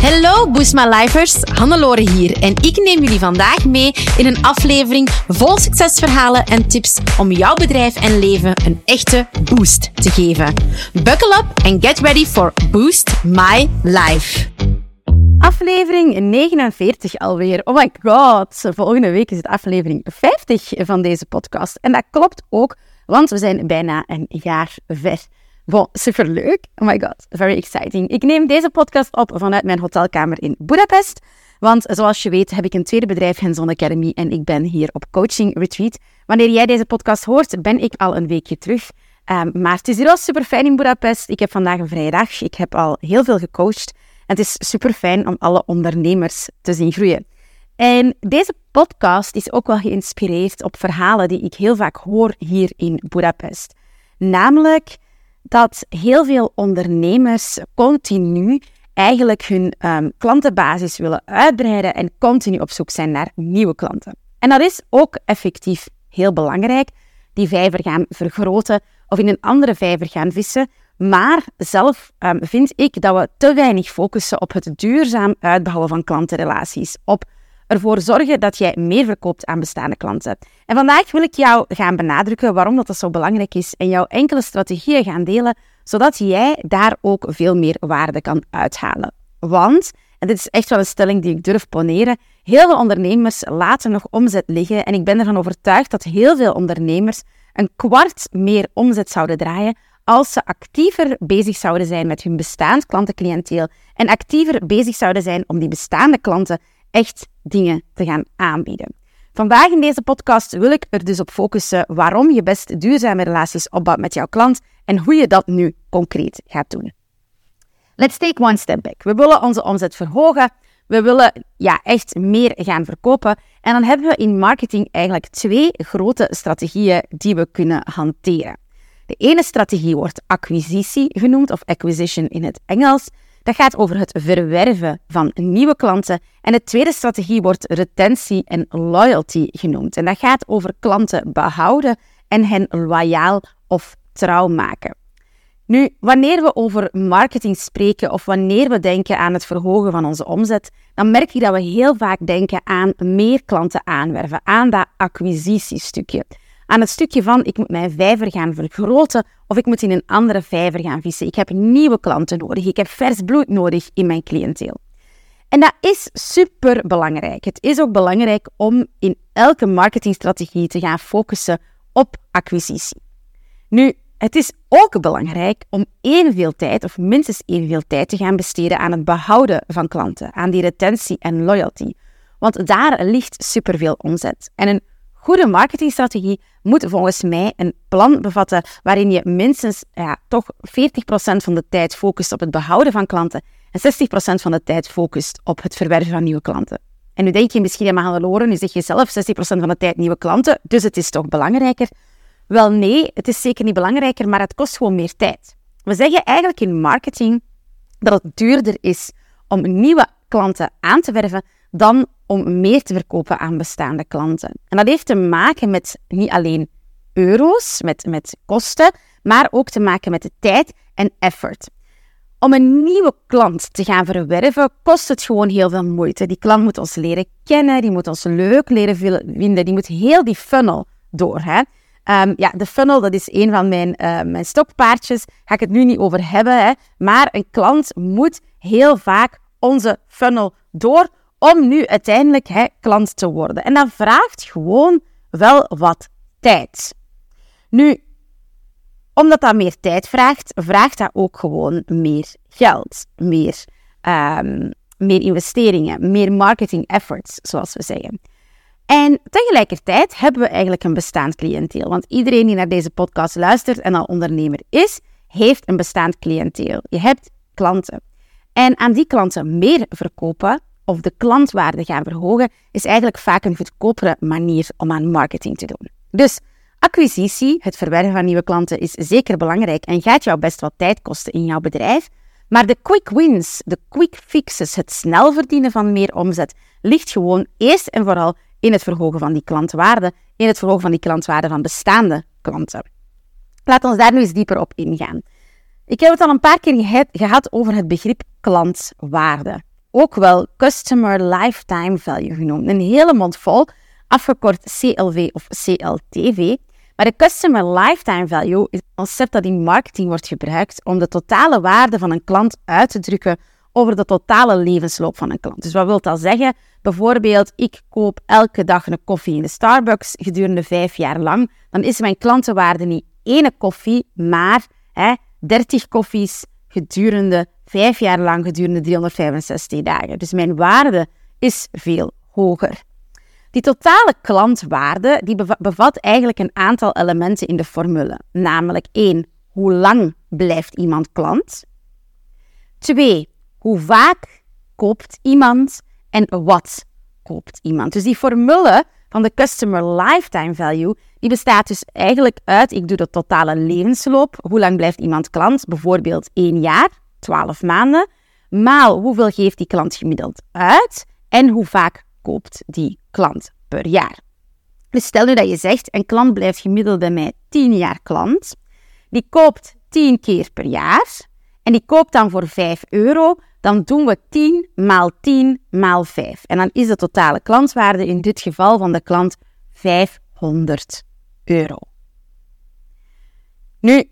Hallo Boost My Lifers, Hannelore hier en ik neem jullie vandaag mee in een aflevering vol succesverhalen en tips om jouw bedrijf en leven een echte boost te geven. Buckle up and get ready for Boost My Life. Aflevering 49 alweer. Oh my god, volgende week is het aflevering 50 van deze podcast. En dat klopt ook, want we zijn bijna een jaar ver. Bon, superleuk. Oh my god, very exciting. Ik neem deze podcast op vanuit mijn hotelkamer in Budapest. Want zoals je weet heb ik een tweede bedrijf, Hands-on Academy, en ik ben hier op coaching retreat. Wanneer jij deze podcast hoort, ben ik al een weekje terug. Um, maar het is hier al super fijn in Budapest. Ik heb vandaag een vrije dag. Ik heb al heel veel gecoacht. En het is super fijn om alle ondernemers te zien groeien. En deze podcast is ook wel geïnspireerd op verhalen die ik heel vaak hoor hier in Budapest. Namelijk dat heel veel ondernemers continu eigenlijk hun um, klantenbasis willen uitbreiden en continu op zoek zijn naar nieuwe klanten. En dat is ook effectief heel belangrijk. Die vijver gaan vergroten of in een andere vijver gaan vissen. Maar zelf um, vind ik dat we te weinig focussen op het duurzaam uitbouwen van klantenrelaties. Op ervoor zorgen dat jij meer verkoopt aan bestaande klanten. En vandaag wil ik jou gaan benadrukken waarom dat, dat zo belangrijk is en jouw enkele strategieën gaan delen, zodat jij daar ook veel meer waarde kan uithalen. Want, en dit is echt wel een stelling die ik durf poneren, heel veel ondernemers laten nog omzet liggen en ik ben ervan overtuigd dat heel veel ondernemers een kwart meer omzet zouden draaien als ze actiever bezig zouden zijn met hun bestaand klantencliënteel en actiever bezig zouden zijn om die bestaande klanten echt dingen te gaan aanbieden. Vandaag in deze podcast wil ik er dus op focussen waarom je best duurzame relaties opbouwt met jouw klant en hoe je dat nu concreet gaat doen. Let's take one step back. We willen onze omzet verhogen. We willen ja, echt meer gaan verkopen. En dan hebben we in marketing eigenlijk twee grote strategieën die we kunnen hanteren. De ene strategie wordt acquisitie genoemd, of acquisition in het Engels. Dat gaat over het verwerven van nieuwe klanten. En de tweede strategie wordt retentie en loyalty genoemd. En dat gaat over klanten behouden en hen loyaal of trouw maken. Nu, wanneer we over marketing spreken of wanneer we denken aan het verhogen van onze omzet, dan merk je dat we heel vaak denken aan meer klanten aanwerven, aan dat acquisitiestukje aan het stukje van ik moet mijn vijver gaan vergroten of ik moet in een andere vijver gaan vissen. Ik heb nieuwe klanten nodig. Ik heb vers bloed nodig in mijn cliënteel. En dat is super belangrijk. Het is ook belangrijk om in elke marketingstrategie te gaan focussen op acquisitie. Nu, het is ook belangrijk om evenveel tijd, of minstens evenveel tijd, te gaan besteden aan het behouden van klanten, aan die retentie en loyalty. Want daar ligt superveel omzet. En een goede marketingstrategie moet volgens mij een plan bevatten waarin je minstens ja, toch 40% van de tijd focust op het behouden van klanten en 60% van de tijd focust op het verwerven van nieuwe klanten. En nu denk je misschien, ja, maar Loren, nu zeg je zelf 60% van de tijd nieuwe klanten, dus het is toch belangrijker? Wel nee, het is zeker niet belangrijker, maar het kost gewoon meer tijd. We zeggen eigenlijk in marketing dat het duurder is om nieuwe klanten aan te werven dan om meer te verkopen aan bestaande klanten. En dat heeft te maken met niet alleen euro's, met, met kosten, maar ook te maken met de tijd en effort. Om een nieuwe klant te gaan verwerven, kost het gewoon heel veel moeite. Die klant moet ons leren kennen, die moet ons leuk leren vinden, die moet heel die funnel door. Um, ja, de funnel, dat is een van mijn, uh, mijn stokpaardjes. Ga ik het nu niet over hebben. Hè? Maar een klant moet heel vaak onze funnel door om nu uiteindelijk hè, klant te worden. En dat vraagt gewoon wel wat tijd. Nu, omdat dat meer tijd vraagt, vraagt dat ook gewoon meer geld, meer, um, meer investeringen, meer marketing efforts, zoals we zeggen. En tegelijkertijd hebben we eigenlijk een bestaand cliënteel. Want iedereen die naar deze podcast luistert en al ondernemer is, heeft een bestaand cliënteel. Je hebt klanten. En aan die klanten meer verkopen of de klantwaarde gaan verhogen, is eigenlijk vaak een goedkopere manier om aan marketing te doen. Dus acquisitie, het verwerven van nieuwe klanten, is zeker belangrijk en gaat jou best wat tijd kosten in jouw bedrijf. Maar de quick wins, de quick fixes, het snel verdienen van meer omzet, ligt gewoon eerst en vooral in het verhogen van die klantwaarde, in het verhogen van die klantwaarde van bestaande klanten. Laat ons daar nu eens dieper op ingaan. Ik heb het al een paar keer gehad over het begrip klantwaarde. Ook wel Customer Lifetime Value genoemd. Een hele mond vol, afgekort CLV of CLTV. Maar de Customer Lifetime Value is een concept dat in marketing wordt gebruikt om de totale waarde van een klant uit te drukken over de totale levensloop van een klant. Dus wat wil dat zeggen? Bijvoorbeeld, ik koop elke dag een koffie in de Starbucks gedurende vijf jaar lang. Dan is mijn klantenwaarde niet één koffie, maar hè, 30 koffies gedurende vijf jaar lang, gedurende 365 dagen. Dus mijn waarde is veel hoger. Die totale klantwaarde die bevat eigenlijk een aantal elementen in de formule. Namelijk één, hoe lang blijft iemand klant? Twee, hoe vaak koopt iemand en wat koopt iemand? Dus die formule van de Customer Lifetime Value, die bestaat dus eigenlijk uit, ik doe de totale levensloop, hoe lang blijft iemand klant? Bijvoorbeeld één jaar, 12 maanden, maal hoeveel geeft die klant gemiddeld uit? En hoe vaak koopt die klant per jaar. Dus stel nu dat je zegt, een klant blijft gemiddeld bij mij 10 jaar klant, die koopt 10 keer per jaar. En die koopt dan voor 5 euro, dan doen we 10 maal 10 maal 5. En dan is de totale klantwaarde in dit geval van de klant 500 Nu,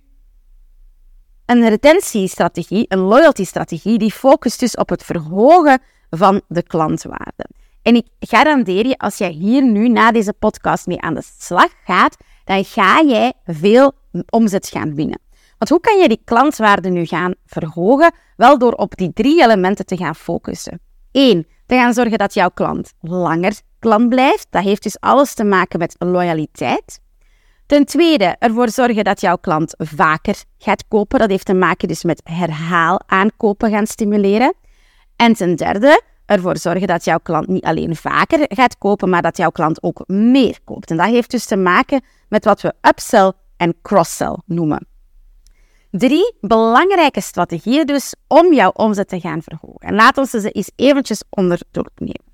een retentiestrategie, een loyalty-strategie, die focust dus op het verhogen van de klantwaarde. En ik garandeer je, als jij hier nu na deze podcast mee aan de slag gaat, dan ga jij veel omzet gaan winnen. Want hoe kan je die klantwaarde nu gaan verhogen? Wel door op die drie elementen te gaan focussen. Eén, te gaan zorgen dat jouw klant langer klant blijft. Dat heeft dus alles te maken met loyaliteit. Ten tweede, ervoor zorgen dat jouw klant vaker gaat kopen. Dat heeft te maken dus met herhaal aankopen gaan stimuleren. En ten derde, ervoor zorgen dat jouw klant niet alleen vaker gaat kopen, maar dat jouw klant ook meer koopt. En dat heeft dus te maken met wat we upsell en cross-sell noemen. Drie belangrijke strategieën dus om jouw omzet te gaan verhogen. En laten we ze eens eventjes onder nemen.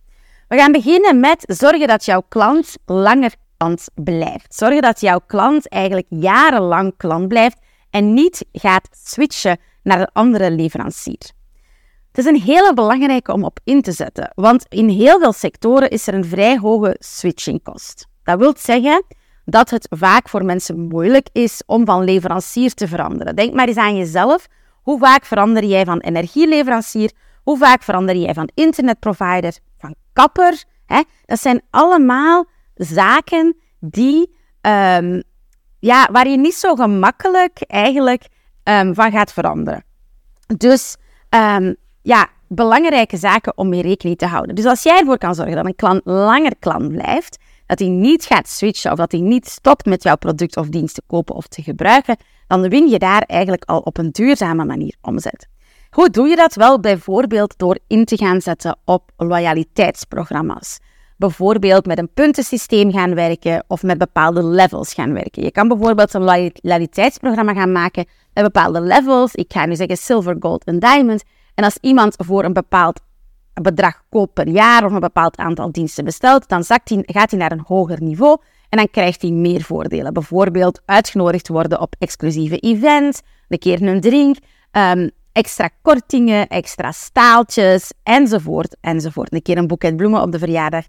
We gaan beginnen met zorgen dat jouw klant langer klant blijft. Zorgen dat jouw klant eigenlijk jarenlang klant blijft en niet gaat switchen naar een andere leverancier. Het is een hele belangrijke om op in te zetten, want in heel veel sectoren is er een vrij hoge switchingkost. Dat wil zeggen dat het vaak voor mensen moeilijk is om van leverancier te veranderen. Denk maar eens aan jezelf. Hoe vaak verander jij van energieleverancier? Hoe vaak verander jij van internetprovider, van kapper? Hè? Dat zijn allemaal zaken die, um, ja, waar je niet zo gemakkelijk eigenlijk um, van gaat veranderen. Dus um, ja, belangrijke zaken om mee rekening te houden. Dus als jij ervoor kan zorgen dat een klant langer klant blijft, dat hij niet gaat switchen of dat hij niet stopt met jouw product of dienst te kopen of te gebruiken, dan win je daar eigenlijk al op een duurzame manier omzet. Hoe doe je dat? Wel bijvoorbeeld door in te gaan zetten op loyaliteitsprogramma's. Bijvoorbeeld met een puntensysteem gaan werken of met bepaalde levels gaan werken. Je kan bijvoorbeeld een loyaliteitsprogramma gaan maken met bepaalde levels. Ik ga nu zeggen silver, gold en diamond. En als iemand voor een bepaald bedrag koopt per jaar of een bepaald aantal diensten bestelt, dan zakt gaat hij naar een hoger niveau en dan krijgt hij meer voordelen. Bijvoorbeeld uitgenodigd worden op exclusieve events, een keer een drink, um, extra kortingen, extra staaltjes, enzovoort, enzovoort. Een keer een boeket bloemen op de verjaardag.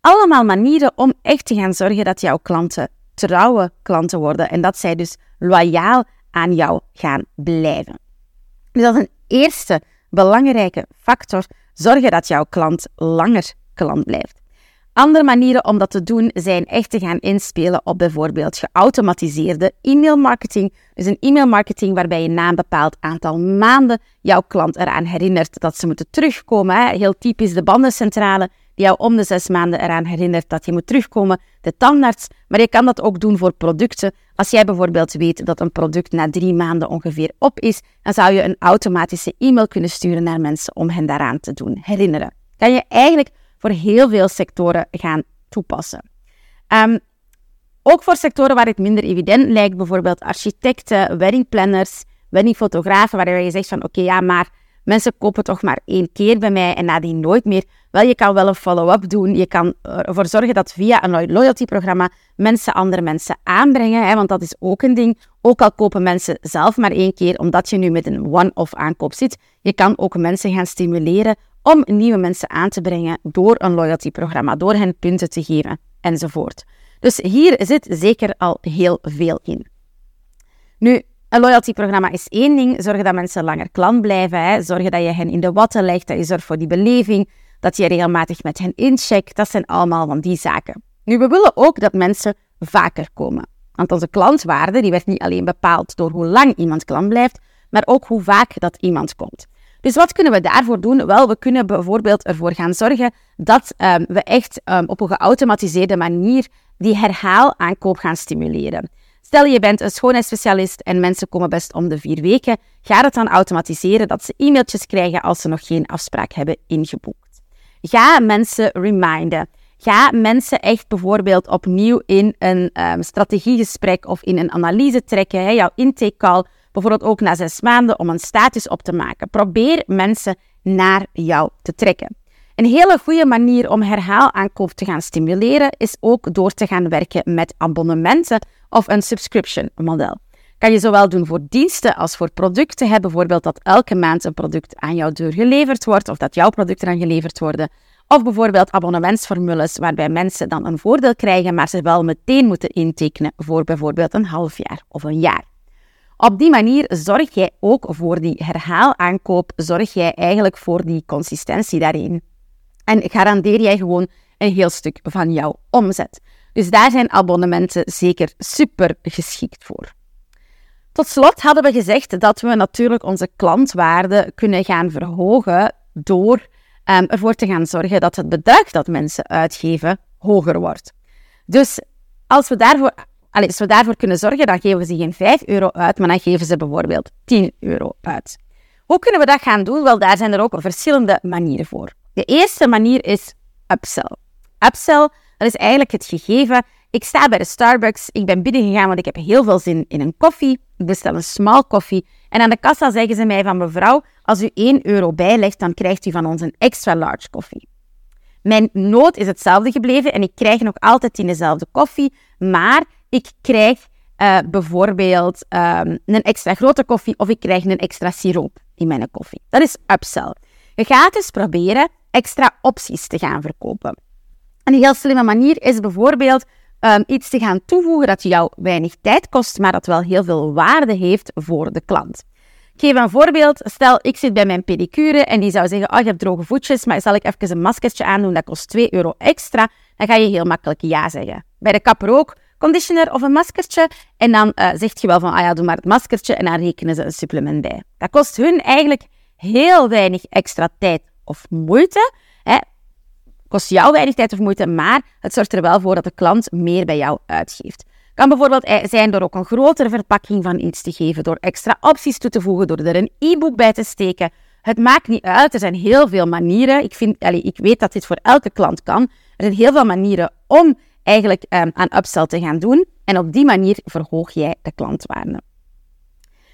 Allemaal manieren om echt te gaan zorgen dat jouw klanten trouwe klanten worden en dat zij dus loyaal aan jou gaan blijven. Dus dat is een eerste belangrijke factor. Zorgen dat jouw klant langer klant blijft. Andere manieren om dat te doen zijn echt te gaan inspelen op bijvoorbeeld geautomatiseerde e-mailmarketing. Dus een e-mailmarketing waarbij je na een bepaald aantal maanden jouw klant eraan herinnert dat ze moeten terugkomen. Heel typisch de bandencentrale die jou om de zes maanden eraan herinnert dat je moet terugkomen. De tandarts, maar je kan dat ook doen voor producten. Als jij bijvoorbeeld weet dat een product na drie maanden ongeveer op is, dan zou je een automatische e-mail kunnen sturen naar mensen om hen daaraan te doen herinneren. Kan je eigenlijk voor heel veel sectoren gaan toepassen. Um, ook voor sectoren waar het minder evident lijkt, bijvoorbeeld architecten, weddingplanners, weddingfotografen, waar je zegt van oké, ja, maar mensen kopen toch maar één keer bij mij en nadien nooit meer. Wel, je kan wel een follow-up doen. Je kan ervoor zorgen dat via een loyalty-programma mensen andere mensen aanbrengen, hè, want dat is ook een ding. Ook al kopen mensen zelf maar één keer, omdat je nu met een one-off aankoop zit, je kan ook mensen gaan stimuleren om nieuwe mensen aan te brengen door een loyalty-programma, door hen punten te geven enzovoort. Dus hier zit zeker al heel veel in. Nu, een loyalty-programma is één ding. Zorgen dat mensen langer klant blijven. Hè. Zorgen dat je hen in de watten legt. Dat je zorgt voor die beleving. Dat je regelmatig met hen incheckt. Dat zijn allemaal van die zaken. Nu, we willen ook dat mensen vaker komen. Want onze klantwaarde die werd niet alleen bepaald door hoe lang iemand klant blijft, maar ook hoe vaak dat iemand komt. Dus wat kunnen we daarvoor doen? Wel, we kunnen bijvoorbeeld ervoor gaan zorgen dat um, we echt um, op een geautomatiseerde manier die herhaalaankoop gaan stimuleren. Stel je bent een schoonheidsspecialist en mensen komen best om de vier weken, ga het dan automatiseren dat ze e-mailtjes krijgen als ze nog geen afspraak hebben ingeboekt. Ga mensen reminden. Ga mensen echt bijvoorbeeld opnieuw in een um, strategiegesprek of in een analyse trekken, hè, jouw intake call, bijvoorbeeld ook na zes maanden om een status op te maken. Probeer mensen naar jou te trekken. Een hele goede manier om herhaalaankoop te gaan stimuleren is ook door te gaan werken met abonnementen of een subscription model. Kan je zowel doen voor diensten als voor producten. Hè? Bijvoorbeeld dat elke maand een product aan jouw deur geleverd wordt of dat jouw producten aan geleverd worden. Of bijvoorbeeld abonnementsformules waarbij mensen dan een voordeel krijgen, maar ze wel meteen moeten intekenen voor bijvoorbeeld een half jaar of een jaar. Op die manier zorg jij ook voor die herhaalaankoop, zorg jij eigenlijk voor die consistentie daarin. En garandeer jij gewoon een heel stuk van jouw omzet. Dus daar zijn abonnementen zeker super geschikt voor. Tot slot hadden we gezegd dat we natuurlijk onze klantwaarde kunnen gaan verhogen door um, ervoor te gaan zorgen dat het bedrag dat mensen uitgeven hoger wordt. Dus als we daarvoor, allez, als we daarvoor kunnen zorgen, dan geven ze geen 5 euro uit, maar dan geven ze bijvoorbeeld 10 euro uit. Hoe kunnen we dat gaan doen? Wel, daar zijn er ook verschillende manieren voor. De eerste manier is upsell. Upsell, dat is eigenlijk het gegeven. Ik sta bij de Starbucks, ik ben binnengegaan, want ik heb heel veel zin in een koffie. Ik bestel een small koffie. En aan de kassa zeggen ze mij van mevrouw, als u 1 euro bijlegt, dan krijgt u van ons een extra large koffie. Mijn nood is hetzelfde gebleven en ik krijg nog altijd in dezelfde koffie, maar ik krijg uh, bijvoorbeeld um, een extra grote koffie of ik krijg een extra siroop in mijn koffie. Dat is upsell. Je gaat dus proberen extra opties te gaan verkopen. Een heel slimme manier is bijvoorbeeld um, iets te gaan toevoegen dat jou weinig tijd kost, maar dat wel heel veel waarde heeft voor de klant. Ik geef een voorbeeld. Stel, ik zit bij mijn pedicure en die zou zeggen, oh, je hebt droge voetjes, maar zal ik even een maskertje aandoen, dat kost 2 euro extra. Dan ga je heel makkelijk ja zeggen. Bij de kapper ook, conditioner of een maskertje. En dan uh, zegt je wel van, ah ja, doe maar het maskertje en dan rekenen ze een supplement bij. Dat kost hun eigenlijk heel weinig extra tijd of moeite. Kost jou weinig tijd of moeite, maar het zorgt er wel voor dat de klant meer bij jou uitgeeft. Kan bijvoorbeeld zijn door ook een grotere verpakking van iets te geven, door extra opties toe te voegen, door er een e-book bij te steken. Het maakt niet uit, er zijn heel veel manieren. Ik, vind, ik weet dat dit voor elke klant kan. Er zijn heel veel manieren om eigenlijk um, aan upsell te gaan doen. En op die manier verhoog jij de klantwaarde.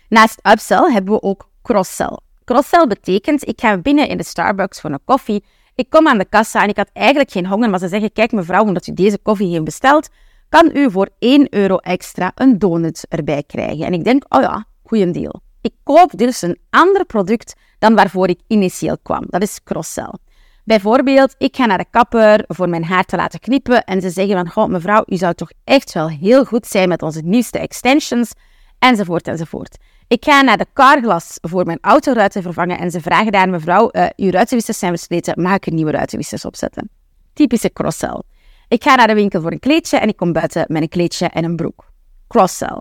Naast upsell hebben we ook cross-sell. Cross-sell betekent, ik ga binnen in de Starbucks voor een koffie. Ik kom aan de kassa en ik had eigenlijk geen honger, maar ze zeggen, kijk mevrouw, omdat u deze koffie heeft besteld, kan u voor 1 euro extra een donut erbij krijgen. En ik denk, oh ja, goeie deal. Ik koop dus een ander product dan waarvoor ik initieel kwam. Dat is cross-sell. Bijvoorbeeld, ik ga naar de kapper voor mijn haar te laten knippen en ze zeggen van, goh, mevrouw, u zou toch echt wel heel goed zijn met onze nieuwste extensions, enzovoort, enzovoort. Ik ga naar de carglas voor mijn autoruiten vervangen en ze vragen daar, mevrouw, uh, uw ruitenwissers zijn versleten, mag ik er nieuwe ruitenwissers opzetten? Typische cross-sell. Ik ga naar de winkel voor een kleedje en ik kom buiten met een kleedje en een broek. Cross-sell.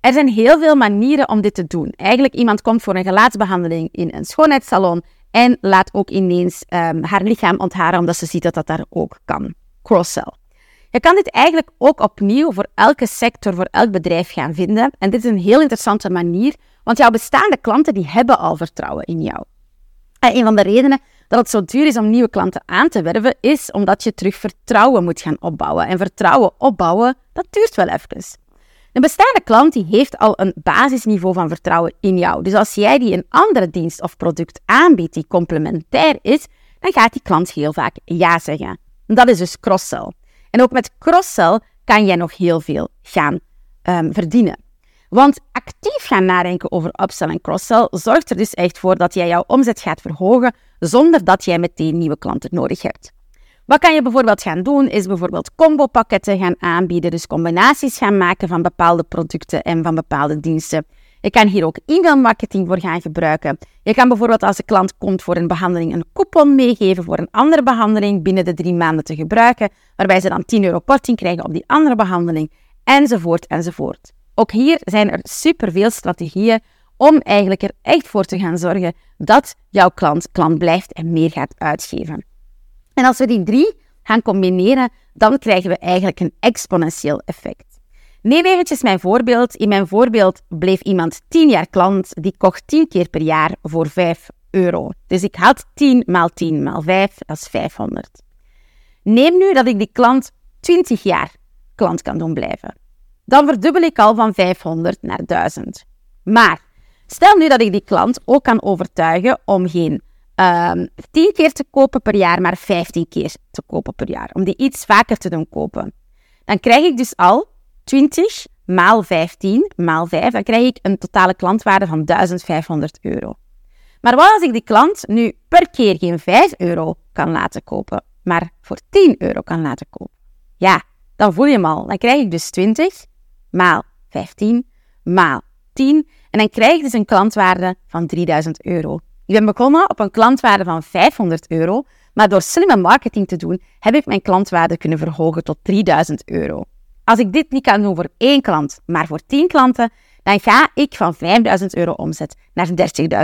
Er zijn heel veel manieren om dit te doen. Eigenlijk, iemand komt voor een gelaatsbehandeling in een schoonheidssalon en laat ook ineens um, haar lichaam ontharen omdat ze ziet dat dat daar ook kan. Cross-sell. Je kan dit eigenlijk ook opnieuw voor elke sector, voor elk bedrijf gaan vinden. En dit is een heel interessante manier, want jouw bestaande klanten die hebben al vertrouwen in jou. En een van de redenen dat het zo duur is om nieuwe klanten aan te werven, is omdat je terug vertrouwen moet gaan opbouwen. En vertrouwen opbouwen, dat duurt wel even. Een bestaande klant die heeft al een basisniveau van vertrouwen in jou. Dus als jij die een andere dienst of product aanbiedt die complementair is, dan gaat die klant heel vaak ja zeggen. Dat is dus cross-sell. En ook met cross-sell kan jij nog heel veel gaan um, verdienen. Want actief gaan nadenken over upsell en cross-sell zorgt er dus echt voor dat jij jouw omzet gaat verhogen zonder dat jij meteen nieuwe klanten nodig hebt. Wat kan je bijvoorbeeld gaan doen, is bijvoorbeeld combo-pakketten gaan aanbieden, dus combinaties gaan maken van bepaalde producten en van bepaalde diensten. Je kan hier ook e-mailmarketing voor gaan gebruiken. Je kan bijvoorbeeld als de klant komt voor een behandeling een coupon meegeven voor een andere behandeling binnen de drie maanden te gebruiken, waarbij ze dan 10 euro korting krijgen op die andere behandeling, enzovoort, enzovoort. Ook hier zijn er superveel strategieën om eigenlijk er echt voor te gaan zorgen dat jouw klant klant blijft en meer gaat uitgeven. En als we die drie gaan combineren, dan krijgen we eigenlijk een exponentieel effect. Neem eventjes mijn voorbeeld. In mijn voorbeeld bleef iemand 10 jaar klant, die kocht 10 keer per jaar voor 5 euro. Dus ik had 10 maal 10 maal 5, dat is 500. Neem nu dat ik die klant 20 jaar klant kan doen blijven. Dan verdubbel ik al van 500 naar 1000. Maar stel nu dat ik die klant ook kan overtuigen om geen um, ehm, 10 keer te kopen per jaar, maar 15 keer te kopen per jaar. Om die iets vaker te doen kopen. Dan krijg ik dus al 20 maal 15 maal 5. Dan krijg ik een totale klantwaarde van 1500 euro. Maar wat als ik die klant nu per keer geen 5 euro kan laten kopen, maar voor 10 euro kan laten kopen? Ja, dan voel je hem al. Dan krijg ik dus 20 maal 15 maal 10. En dan krijg ik dus een klantwaarde van 3000 euro. Ik ben begonnen op een klantwaarde van 500 euro, maar door slimme marketing te doen, heb ik mijn klantwaarde kunnen verhogen tot 3000 euro. Als ik dit niet kan doen voor één klant, maar voor 10 klanten, dan ga ik van 5000 euro omzet naar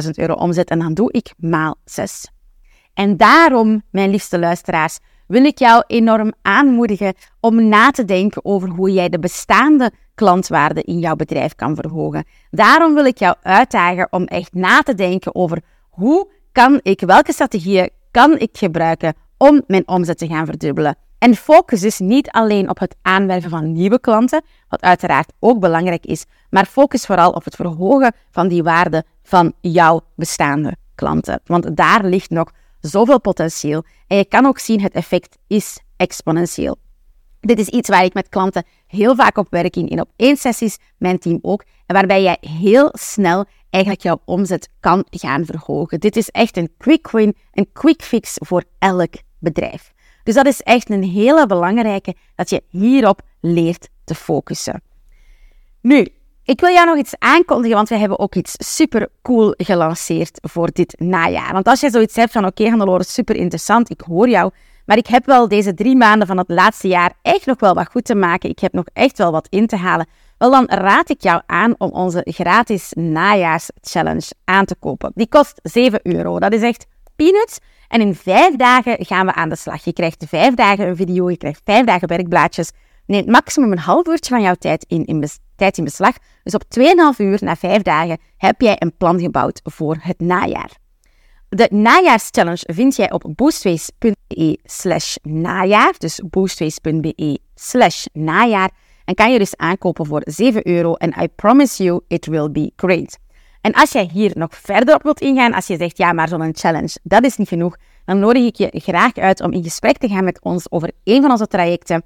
30.000 euro omzet en dan doe ik maal 6. En daarom, mijn liefste luisteraars, wil ik jou enorm aanmoedigen om na te denken over hoe jij de bestaande klantwaarde in jouw bedrijf kan verhogen. Daarom wil ik jou uitdagen om echt na te denken over hoe kan ik, welke strategieën kan ik gebruiken om mijn omzet te gaan verdubbelen. En focus dus niet alleen op het aanwerven van nieuwe klanten, wat uiteraard ook belangrijk is, maar focus vooral op het verhogen van die waarde van jouw bestaande klanten. Want daar ligt nog zoveel potentieel. En je kan ook zien, het effect is exponentieel. Dit is iets waar ik met klanten heel vaak op werk in, in op één sessies, mijn team ook. En waarbij jij heel snel eigenlijk jouw omzet kan gaan verhogen. Dit is echt een quick win, een quick fix voor elk bedrijf. Dus dat is echt een hele belangrijke, dat je hierop leert te focussen. Nu, ik wil jou nog iets aankondigen, want we hebben ook iets super cool gelanceerd voor dit najaar. Want als je zoiets hebt van, oké, okay, Hannelore, super interessant, ik hoor jou, maar ik heb wel deze drie maanden van het laatste jaar echt nog wel wat goed te maken. Ik heb nog echt wel wat in te halen. Wel, dan raad ik jou aan om onze gratis najaarschallenge aan te kopen. Die kost 7 euro. Dat is echt peanuts. En in vijf dagen gaan we aan de slag. Je krijgt vijf dagen een video, je krijgt vijf dagen werkblaadjes. Neemt maximum een half uurtje van jouw tijd in, in, tijd in beslag. Dus op 2,5 uur na vijf dagen heb jij een plan gebouwd voor het najaar. De najaarschallenge vind jij op boostways.be slash najaar. Dus boostways.be slash najaar. En kan je dus aankopen voor 7 euro. En I promise you, it will be great. En als jij hier nog verder op wilt ingaan, als je zegt, ja, maar zo'n challenge, dat is niet genoeg, dan nodig ik je graag uit om in gesprek te gaan met ons over een van onze trajecten.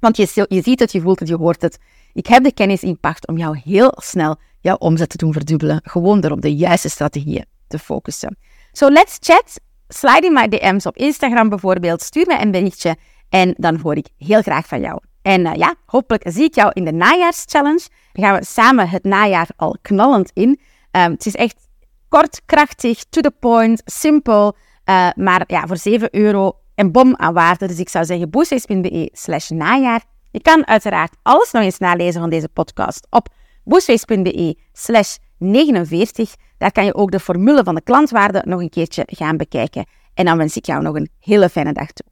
Want je, je ziet het, je voelt het, je hoort het. Ik heb de kennis in pacht om jou heel snel jouw omzet te doen verdubbelen. Gewoon door op de juiste strategieën te focussen. So let's chat. Slide in my DM's op Instagram bijvoorbeeld. Stuur me een berichtje en dan hoor ik heel graag van jou. En uh, ja, hopelijk zie ik jou in de najaarschallenge. Dan gaan we samen het najaar al knallend in. Um, het is echt kort, krachtig, to the point, simpel. Uh, maar ja, voor 7 euro een bom aan waarde. Dus ik zou zeggen boostface.be slash najaar. Je kan uiteraard alles nog eens nalezen van deze podcast op boostface.be slash 49. Daar kan je ook de formule van de klantwaarde nog een keertje gaan bekijken. En dan wens ik jou nog een hele fijne dag toe.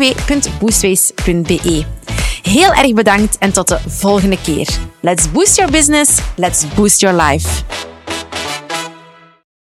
www.boostways.be. Heel erg bedankt en tot de volgende keer. Let's boost your business. Let's boost your life.